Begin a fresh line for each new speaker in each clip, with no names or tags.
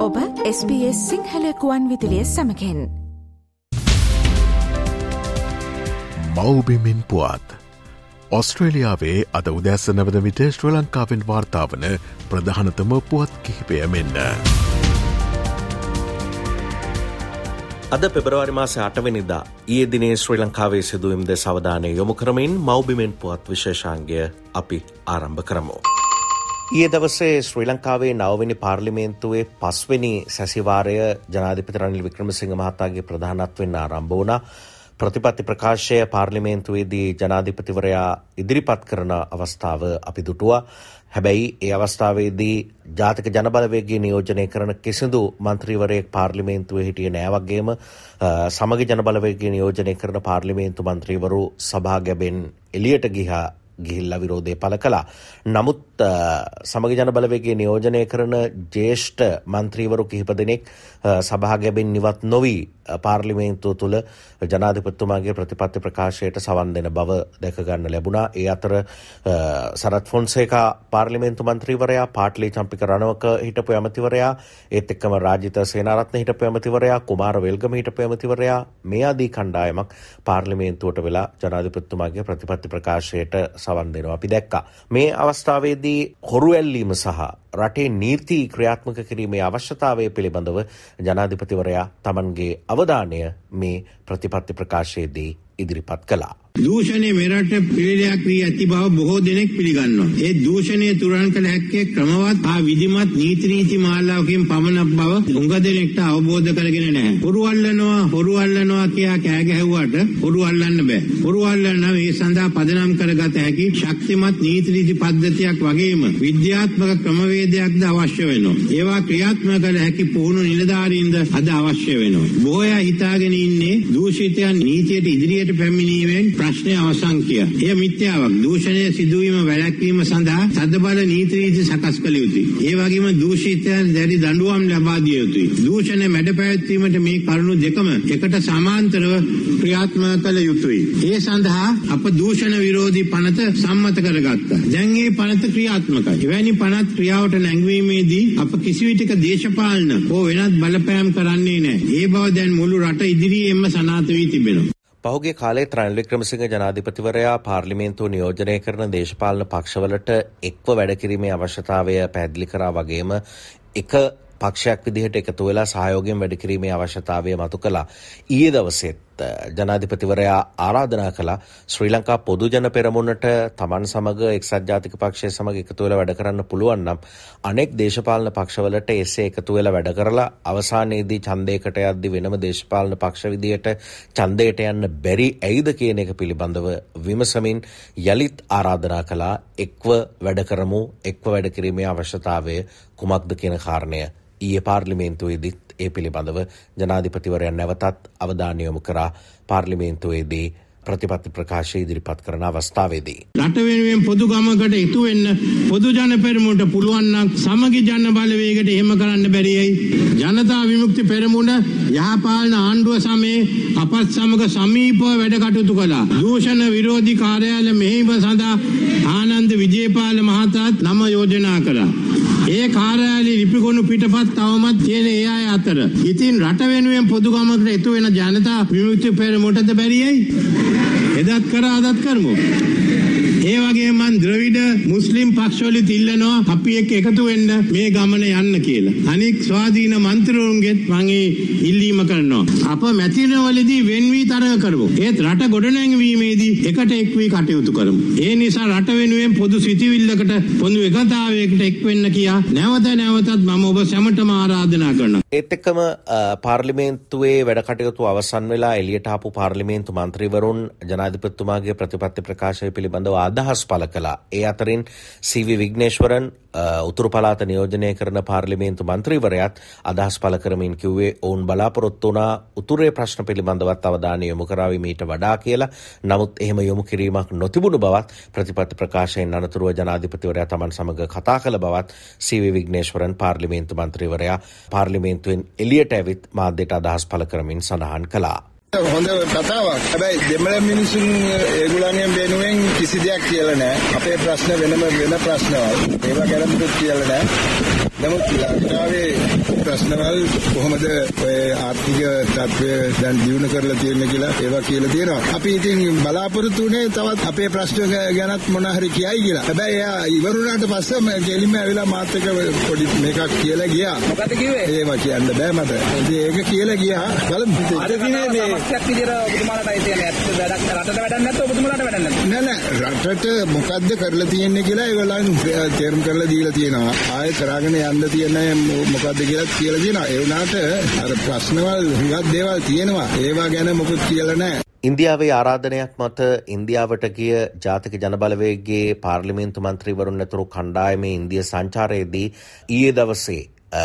ඔබ SBS සිංහලකුවන් විදිලිය සමකෙන්
මවබිමින් පුවත් ඔස්ට්‍රේලියාවේ අද උදැස්ස නවද විට ශ්‍ර ලංකාවෙන් වාර්තාාවන ප්‍රධානතම පුවත් කිහිපය මෙන්න.
අද පෙබරවාරි මාස අටවනිදා ඒ දිනේ ශ්‍රී ලංකාවේ සිදුවම්ද සවධානය යොමු කරමින් මෞබිමෙන් පුවත් විශේෂාන්ගය අපි ආරම්භ කරමු. ඊය දවසේ ශ්‍රී ලංකාවේ නවනි පාර්ලිමේන්තුවේ පස්වනි සැසිවාරය ජනාධිපති රනිල් වික්‍රමසිංහ මහතාගේ ප්‍රධානත්වෙන් ආරම්භ වුණ. ප්‍රතිපත්ති ප්‍රකාශය පාර්ලිමේන්තුවේදී ජනාධිපතිවරයා ඉදිරිපත් කරන අවස්ථාව අපි දුටුවා. හැබැයි ඒ අවස්ථාවේදී ජාතික ජනබලවේගේ නියෝජනය කරන කිසිදු මන්ත්‍රීවරයෙක් පාර්ලිමේන්තුවේ හිටිය නෑවගේම සමග ජනබලවේගේ නියෝජනය කරන පාර්ලිමේන්තු මන්ත්‍රීවරු සභාගැබෙන් එලියට ගිහා ගිහිල්ල විරෝධය පල කලා. නමුත් සමග ජන බලවේගේ නියෝජනය කරන ජේෂ්ඨ මන්ත්‍රීවරු කිහිප දෙනෙක් සභාගැබෙන් නිවත් නොවී පාර්ලිමේන්තුව තුළ ජනාධිපත්තුමාගේ ප්‍රතිපත්ති ප්‍රකාශයට සවන් දෙන බව දැකගන්න ලැබුණා. ඒ අතර සරත් ෆොන්සේකා පාර්ලිමේන්තු මන්ත්‍රීවරයා පාටලි චම්පික රණවක හිටපු ඇමතිවරයා ඒත් එක්කම රාජිත සේනාරත්න හිටපු ඇමතිවරයා කුමාර වෙල්ගම හිටපු ඇමතිවරයා මේ ආදී කණ්ඩායමක් පාර්ලිමේන්තුවට වෙලා ජනාධිපත්තුමාගේ ප්‍රතිපත්ති ප්‍රකාශයට සවන් දෙනවා අපි දැක්කා. මේ අවස්ථාවේදී හොරු ඇල්ලීම සහ රටේ නීති ක්‍රියාත්මක කිරීමේ අවශ්‍යතාවය පිළිබඳව ජනාධිපතිවරයා තමන්ගේ අවධානය මේ ප්‍රතිපත්ති ප්‍රකාශයේදී ඉදිරිපත් කළා.
දූෂණය මෙරට පිළිලයක් වී ඇති බව බොහෝ දෙනෙක් පිළිගන්නවා. ඒ දූෂණය තුරන් කළ හැක්කේ ක්‍රමවත් හා විධිමත් නීති නීති මාලාවකින් පමණක් බව උඟ දෙනෙක්ට අවබෝධ කරගෙන නැහැ. හොරු අල්ලනවා හොරු අල්ලනවා කියා කෑ ගැහුවට හොරු අල්ලන්න බෑ. හොරු අල්ලන්න මේ සඳහා පදනම් කරගත හැකි ශක්තිමත් නීති නීති පද්ධතියක් වගේම විද්‍යාත්මක ක්‍රමවේදයක්ද අවශ්‍ය වෙනවා. ඒවා ක්‍රියාත්මක කළ හැකි පුහුණු නිලධාරීන්ද අද අවශ්‍ය වෙනවා. බොහෝ අය හිතාගෙන ඉන්නේ දූෂිතයන් නීතියට ඉදිරියට පැමිණීමෙන් ප්‍රශ්නය අවසන් කිය. එය මිත්‍යාවක්. දූෂණය සිදුවීම වැළැක්වීම සඳහා තදබල නීති රීති සකස් කළ යුතුයි. ඒ වගේම දූෂිතයන් දැඩි දඬුවම් ලබා දිය යුතුයි. දූෂණ මැඩ පැවැත්වීමට මේ කරුණු දෙකම එකට සමාන්තරව ක්‍රියාත්මක කළ යුතුයි. ඒ සඳහා අප දූෂණ විරෝධී පනත සම්මත කරගත්තා. දැන් මේ පනත ක්‍රියාත්මකයි. එවැනි පනත් ක්‍රියාවට නැංවීමේදී අප කිසිවිටක දේශපාලන හෝ වෙනත් බලපෑම් කරන්නේ නැහැ. ඒ බව දැන් මුළු රට ඉදිරියේම සනාථ වී තිබෙනවා.
පහුගේ කාලේ ත්‍රයිල් වික්‍රමසිංහ ජනාධිපතිවරයා පාර්ලිමේන්තුව නියෝජනය කරන දේශපාලන පක්ෂවලට එක්ව වැඩකිරීමේ අවශ්‍යතාවය පැදිලි කරා වගේම එක පක්ෂයක් විදිහට එකතු වෙලා සහයෝගයෙන් වැඩකිරීමේ අවශ්‍යතාවය මතු කළා. ඊයේ දවසෙත් ජනාධිපතිවරයා ආරාධනා කළා. ශ්‍රී ලංකා පොදු ජන පෙරමුණට තමන් සමග එක්සත් ජාතික පක්ෂය සමග එකතු වෙලා වැඩ කරන්න පුළුවන් නම් අනෙක් දේශපාලන පක්ෂවලට එසේ එකතු වෙලා වැඩ කරලා අවසානයේදී ඡන්දයකට යද්දි වෙනම දේශපාලන පක්ෂ විදියට ඡන්දයට යන්න බැරි ඇයිද කියන එක පිළිබඳව විමසමින් යලිත් ආරාධනා කළා. එක්ව වැඩ කරමු එක්ව වැඩ කිරීමේ අවශ්‍යතාවය කුමක්ද කියන කාරණය ඊයේ පාර්ලිමේන්තුවේදීත් ඒ පිළිබඳව ජනාධිපතිවරයන් නැවතත් අවධානය යොමු කරා පාර්ලිමේන්තුවේදී ප්‍රතිපත්ති ප්‍රකාශය ඉදිරිපත් කරන අවස්ථාවේදී.
රට වෙනුවෙන් පොදු ගමකට එකතු වෙන්න පොදු ජන පෙරමුණට පුළුවන් නම් සමගි ජන බලවේගයට එහෙම කරන්න බැරියයි. ජනතා විමුක්ති පෙරමුණ යහපාලන ආණ්ඩුව සමයේ අපත් සමග සමීපව වැඩ කටයුතු කළා. දූෂණ විරෝධී කාර්යාලය මෙහෙයීම සඳහා ආනන්ද විජේපාල මහතාත් නම යෝජනා කළා. ඒ කාර්යාලයේ ලිපිගොනු පිටපත් තවමත් තියෙන ඒ අය අතර. ඉතින් රට වෙනුවෙන් පොදු ගමකට එකතු වෙන ජනතා විමුක්ති පෙරමුණටද බැරියයි? එදත් කර අදත් කරමු. ඒ වගේ මන් ද්‍රවිඩ මුස්ලිම් පක්ෂවලින් ඉල්ලනවා අපි එක්ක එකතු වෙන්න මේ ගමන යන්න කියලා. අනික් ස්වාධීන මන්ත්‍රීවරුන්ගෙත් මම ඉල්ලීම කරනවා. අප මැතිනවලදී වෙන් වී තරඟ කරමු. ඒත් රට ගොඩනැංවීමේදී එකට එක් වී කටයුතු කරමු. ඒ නිසා රට වෙනුවෙන් පොදු සිතිවිල්ලකට පොදු එකතාවයකට එක් වෙන්න කියා නැවත නැවතත් මම ඔබ සැමටම ආරාධනා කරනවා.
ඒත් එක්කම පාර්ලිමේන්තුවේ වැඩ කටයුතු අවසන් වෙලා එළියට ආපු පාර්ලිමේන්තු මන්ත්‍රීවරුන් ජනාධිපතිතුමාගේ ප්‍රතිපත්ති ප්‍රකාශය පිළිබඳව අදහස් පළ කළා. ඒ අතරින් සීවි විග්නේශ්වරන් උතුරු පලාත නියෝජනය කරන පාර්ලිමේන්තු මන්ත්‍රීවරයාත් අදහස් පළ කරමින් කිව්වේ ඔවුන් බලාපොරොත්තු වුණා උතුරේ ප්‍රශ්න පිළිබඳවත් අවධානය යොමු කරાવી මීට වඩා කියලා. නමුත් එහෙම යොමු කිරීමක් නොතිබුණු බවත් ප්‍රතිපත්ති ප්‍රකාශයෙන් අනතුරුව ජනාධිපතිවරයා තමන් සමග කතා කළ බවත් සීවි විග්නේශ්වරන් පාර්ලිමේන්තු මන්ත්‍රීවරයා පාර්ලිමේන්තුවෙන් එළියට ඇවිත් මාධ්‍යට අදහස් පළ කරමින් සඳහන් කළා.
හොඳ කතාවක්. හැබැයි දෙමළ මිනිසුන් ඒගොල්ලන්ගෙන් වෙනුවෙන් කිසි දෙයක් කියලා නැහැ. අපේ ප්‍රශ්න වෙනම වෙන ප්‍රශ්නවල්. ඒවා ගැන මුකුත් කියලා නැහැ. නමුත් ලංකාවේ ප්‍රශ්නවල් කොහොමද ඔය ආර්ථික තත්ත්වය දැන් දියුණු කරලා තියෙන්නේ කියලා ඒවා කියලා තියෙනවා. අපි ඉතින් බලාපොරොත්තු වෙන්නේ තවත් අපේ ප්‍රශ්න ගැනත් මොන හරි කියයි කියලා. හැබැයි එයා ඉවරුණාට පස්සේ ගෙලින්ම ඇවිල්ලා මාත් එක්ක පොඩි මේකක් කියලා ගියා.
මොකද කිව්වේ?
ඒවා කියන්න බෑ මට. ඉතින් ඒක කියලා ගියා. බලමු.
අද දිනේ මේ සමස්තයක් විදියට ඔබතුමාලටයි තියෙන ඇත්ත වැඩක් රටට වැඩක් නැත්නම් ඔබතුමාලට වැඩක් නැත්නම්
නෑ රටට මොකද්ද කරලා තියෙන්නේ කියලා ඒගොල්ලන් තේරුම් කරලා දීලා තියෙනවා. ආයෙ කරාගෙන යන්න තියෙන මොකද්ද කියලා කියලා තියෙනවා. ඒ වුණාට අර ප්‍රශ්නවල් හුඟක් දේවල් තියෙනවා. ඒවා ගැන මොකුත් කියලා නෑ.
ඉන්දියාවේ ආරාධනයක් මත ඉන්දියාවට ගිය ජාතික ජනබලවේගේ පාර්ලිමේන්තු මන්ත්‍රීවරුන් ඇතුළු කණ්ඩායමේ ඉන්දිය සංචාරයේදී ඊයේ දවසේ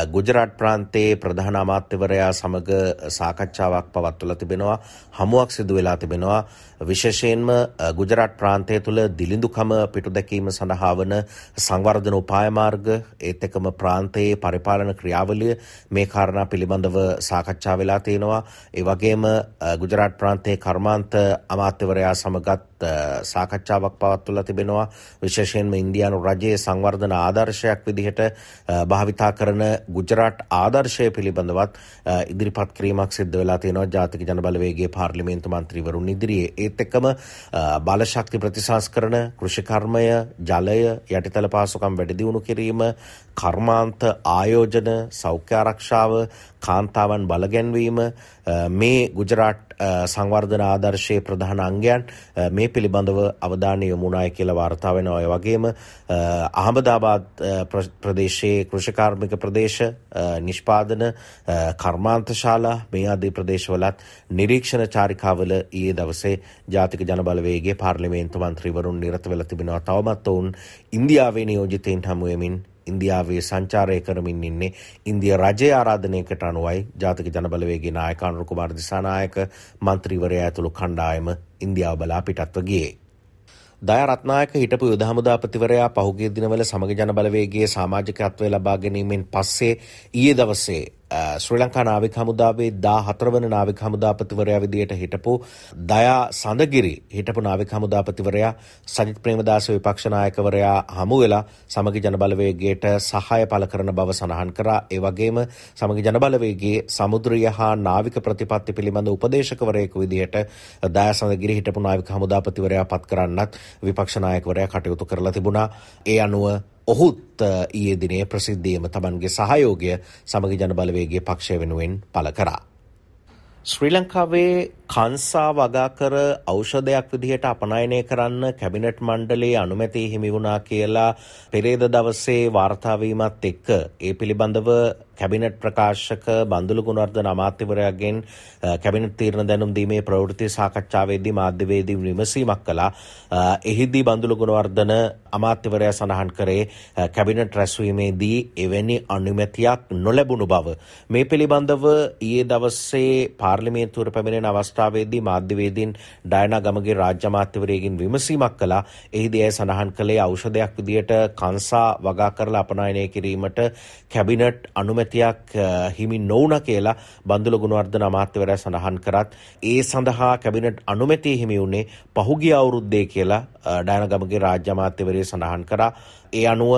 ගුජරාට් ප්‍රාන්තයේ ප්‍රධාන අමාත්‍යවරයා සමග සාකච්ඡාවක් පවත්වලා තිබෙනවා හමුවක් සිදු වෙලා තිබෙනවා. විශේෂයෙන්ම ගුජරාට් ප්‍රාන්තය තුළ දිලිඳුකම පිටු දැකීම සඳහා වන සංවර්ධන උපාය මාර්ග ඒත් එකම ප්‍රාන්තයේ පරිපාලන ක්‍රියාවලිය මේ කාරණා පිළිබඳව සාකච්ඡා වෙලා තියෙනවා. ඒ වගේම ගුජරාට් ප්‍රාන්තයේ කර්මාන්ත අමාත්‍යවරයා සමගත් සාකච්ඡාවක් පවත්වලා තිබෙනවා. විශේෂයෙන්ම ඉන්දියානු රජයේ සංවර්ධන ආදර්ශයක් විදිහට භාවිතා කරන ගුජරාට් ආදර්ශය පිළිබඳවත් ඉදිරිපත් කිරීමක් සිද්ධ වෙලා තියෙනවා. ජාතික ජනබලවේගයේ පාර්ලිමේන්තු මන්ත්‍රීවරුන් ඉදිරියේ. ඒත් එක්කම බලශක්ති ප්‍රතිසංස්කරණ කෘෂිකර්මය ජලය යටිතල පහසුකම් වැඩි දියුණු කිරීම කර්මාන්ත ආයෝජන සෞඛ්‍ය ආරක්ෂාව කාන්තාවන් බලගැන්වීම මේ ගුජරාට් සංවර්ධන ආදර්ශයේ ප්‍රධාන අංගයන් මේ පිළිබඳව අවධානය යොමුනාය කියලා වාර්තා වෙනවා. ඒ වගේම අහමදාබාද් ප්‍රදේශයේ කෘෂිකාර්මික ප්‍රදේශ නිෂ්පාදන කර්මාන්තශාලා මේ ආදී ප්‍රදේශවලත් නිරීක්ෂණ චාරිකාවල ඊයේ දවසේ ජාතික ජනබලවේගයේ පාර්ලිමේන්තු මන්ත්‍රීවරුන් නිරත වෙලා තිබෙනවා. තවමත් ඔවුන් ඉන්දියාවේ නියෝජිතයින් හමු වෙමින් ඉන්දියාවේ සංචාරය කරමින් ඉන්නේ ඉන්දිය රජය ආරාධනයකට අනුවයි ජාතික ජනබලවේගේ නායක අනුර කුමාර දිසානායක මන්ත්‍රීවරයා ඇතුළු කණ්ඩායම ඉන්දියාව බලා පිටත්ව ගියේ. දය රත්නායක හිටපු යුද හමුදාපතිවරයා පහුගිය දිනවල සමග ජනබලවේගයේ සමාජිකත්වය ලබා ගැනීමෙන් පස්සේ ඊයේ දවසේ ශ්‍රී ලංකා නාවික හමුදාවේ දා හතරවන නාවික හමුදාපතිවරයා විදියට හිටපු දයා සඳගිරි හිටපු නාවික හමුදාපතිවරයා සජිත් ප්‍රේමදාස විපක්ෂ නායකවරයා හමු වෙලා සමගි ජනබලවේගයට සහාය පළ කරන බව සඳහන් කරා. ඒ වගේම සමගි ජනබලවේගයේ සමුද්‍රීය හා නාවික ප්‍රතිපත්ති පිළිබඳ උපදේශකවරයෙකු විදිහට දයා සඳගිරි හිටපු නාවික හමුදාපතිවරයා පත් කරන්නත් විපක්ෂ නායකවරයා කටයුතු කරලා තිබුණා. ඒ අනුව ඔහුත් ඊයේ දිනේ ප්‍රසිද්ධියම තමන්ගේ සහයෝගය සමග ජන බලවේගේ පක්ෂය වෙනුවෙන් පළ කරා. ශ්‍රී ලංකාවේ කන්සා වගාකර ඖෂධයක් විදිහට අපනයනය කරන්න කැබිනට් මණ්ඩලයේ අනුමැති හිමි වුණා කියලා පෙරේද දවසේ වාර්තාවීමත් එක්ක ඒ පිළිබඳව කැබිනට් ප්‍රකාශක බන්දුල ගුණවර්ධන අමාත්‍යවරයාගෙන් කැබිනට් තීරණ දැනුම් දීමේ ප්‍රවෘත්ති සාකච්ඡාවේදී මාධ්‍යවේදී විමසීමක් කළා. එහිදී බන්දුල ගුණවර්ධන අමාත්‍යවරයා සඳහන් කරේ කැබිනට් රැස්වීමේදී එවැනි අනුමැතියක් නොලැබුණු බව. මේ පිළිබඳව ඊයේ දවසේ පාර්ලිමේන්තුවට පැමිණෙන අවස්ථාවේදී මාධ්‍යවේදීන් ඩයනා ගමගේ රාජ්‍ය අමාත්‍යවරයකින් විමසීමක් කළා. එහිදී ඇය සඳහන් කළේ ඖෂධයක් විදියට කංසා වගා කරලා අපනයනය කිරීමට කැබිනට් අනුමැතියක් හිමි නොවුන කියලා බන්දුල ගුණවර්ධන අමාත්‍යවරයා සඳහන් කරත් ඒ සඳහා කැබිනට් අනුමැතිය හිමි වුණේ පහුගිය අවුරුද්දේ කියලා ඩයනා ගමගේ රාජ්‍ය අමාත්‍යවරය සඳහන් කරා. ඒ අනුව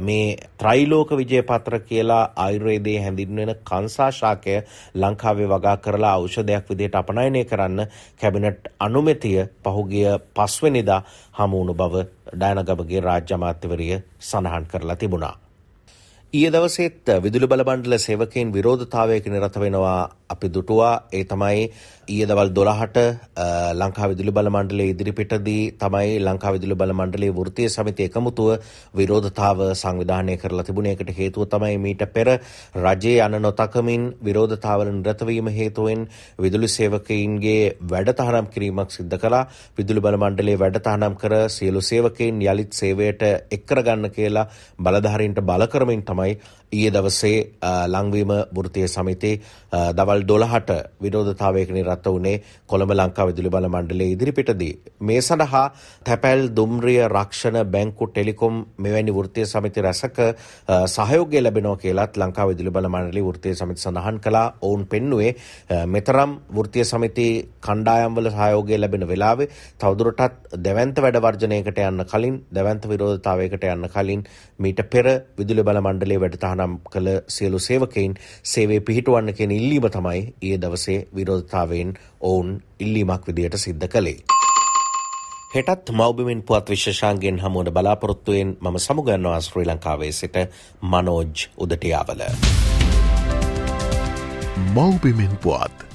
මේ ත්‍රයිලෝක විජයපත්‍ර කියලා ආයුර්වේදයේ හැඳින්වෙන කංසා ශාකය ලංකාවේ වගා කරලා ඖෂධයක් විදිහට අපනයනය කරන්න කැබිනට් අනුමැතිය පහුගිය පස්වෙනිදා හමුවුණු බව ඩයනගමගේ රාජ්‍ය අමාත්‍යවරිය සඳහන් කරලා තිබුණා. ඊයේ දවසේත් විදුලි බල මණ්ඩල සේවකයන් විරෝධතාවයක නිරත වෙනවා. අපි දුටුවා. ඒ තමයි ඊයේ දවල් 12ට ලංකා විදුලි බල මණ්ඩලයේ ඉදිරිපිටදී තමයි ලංකා විදුලි බල මණ්ඩලයේ වෘත්තීය සමිතිය එකමුතුව විරෝධතාව සංවිධානය කරලා තිබුණේ. ඒකට හේතුව තමයි මීට පෙර රජයේ යන නොතකමින් විරෝධතාවල නිරත වීම හේතුවෙන් විදුලි සේවකයින්ගේ වැඩතහනම් කිරීමක් සිද්ධ කළා. විදුලි බල මණ්ඩලයේ වැඩතහනම් කර සියලු සේවකයින් යලිත් සේවයට එක් කරගන්න කියලා බලධාරීන්ට බල කරමින් තමයි ඊයේ දවසේ ලංවීම වෘත්තීය සමිතිය දවල් 12ට විරෝධතාවයක නිරත වුණේ කොළඹ ලංකා විදුලි බල මණ්ඩලයේ ඉදිරිපිටදී. මේ සඳහා තැපැල් දුම්රිය රක්ෂණ බැංකු ටෙලිකොම් මෙවැනි වෘත්තීය සමිති රැසක සහයෝගය ලැබෙනවා කියලත් ලංකා විදුලි බල මණ්ඩලයේ වෘත්තීය සමිති සඳහන් කළා. ඔවුන් පෙන්නුවේ මෙතරම් වෘත්තීය සමිති කණ්ඩායම්වල සහයෝගය ලැබෙන වෙලාවේ තවදුරටත් දැවැන්ත වැඩ වර්ජනයකට යන්න කලින් දැවැන්ත විරෝධතාවයකට යන්න කලින් මීට පෙර විදුලි බල මණ්ඩලයේ වැඩසටහන තහනම් කළ සියලු සේවකයින් සේවේ පිහිටුවන්න කෙන ඉල්ලීම තමයි ඒ දවසේ විරෝධතාවෙන් ඔවුන් ඉල්ලීමක් විදියට සිද්ධ කළේ. හෙටත් මෞබිමින් පුවත් විශෂාන්ගෙන් හමුවන බලාපොරොත්තුවෙන් මම සමුගන්නවා ශ්‍රී ලංකාවේ සිට මනෝජ් උදටියාවල.
මෞබිමෙන් පුවත්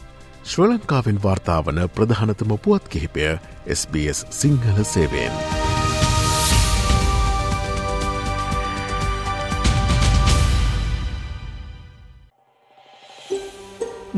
ශ්‍ර ලංකාවෙන් වාර්තාාවන ප්‍රධානතම පුවත් කිහිපය SBS සිංහල සේවෙන්.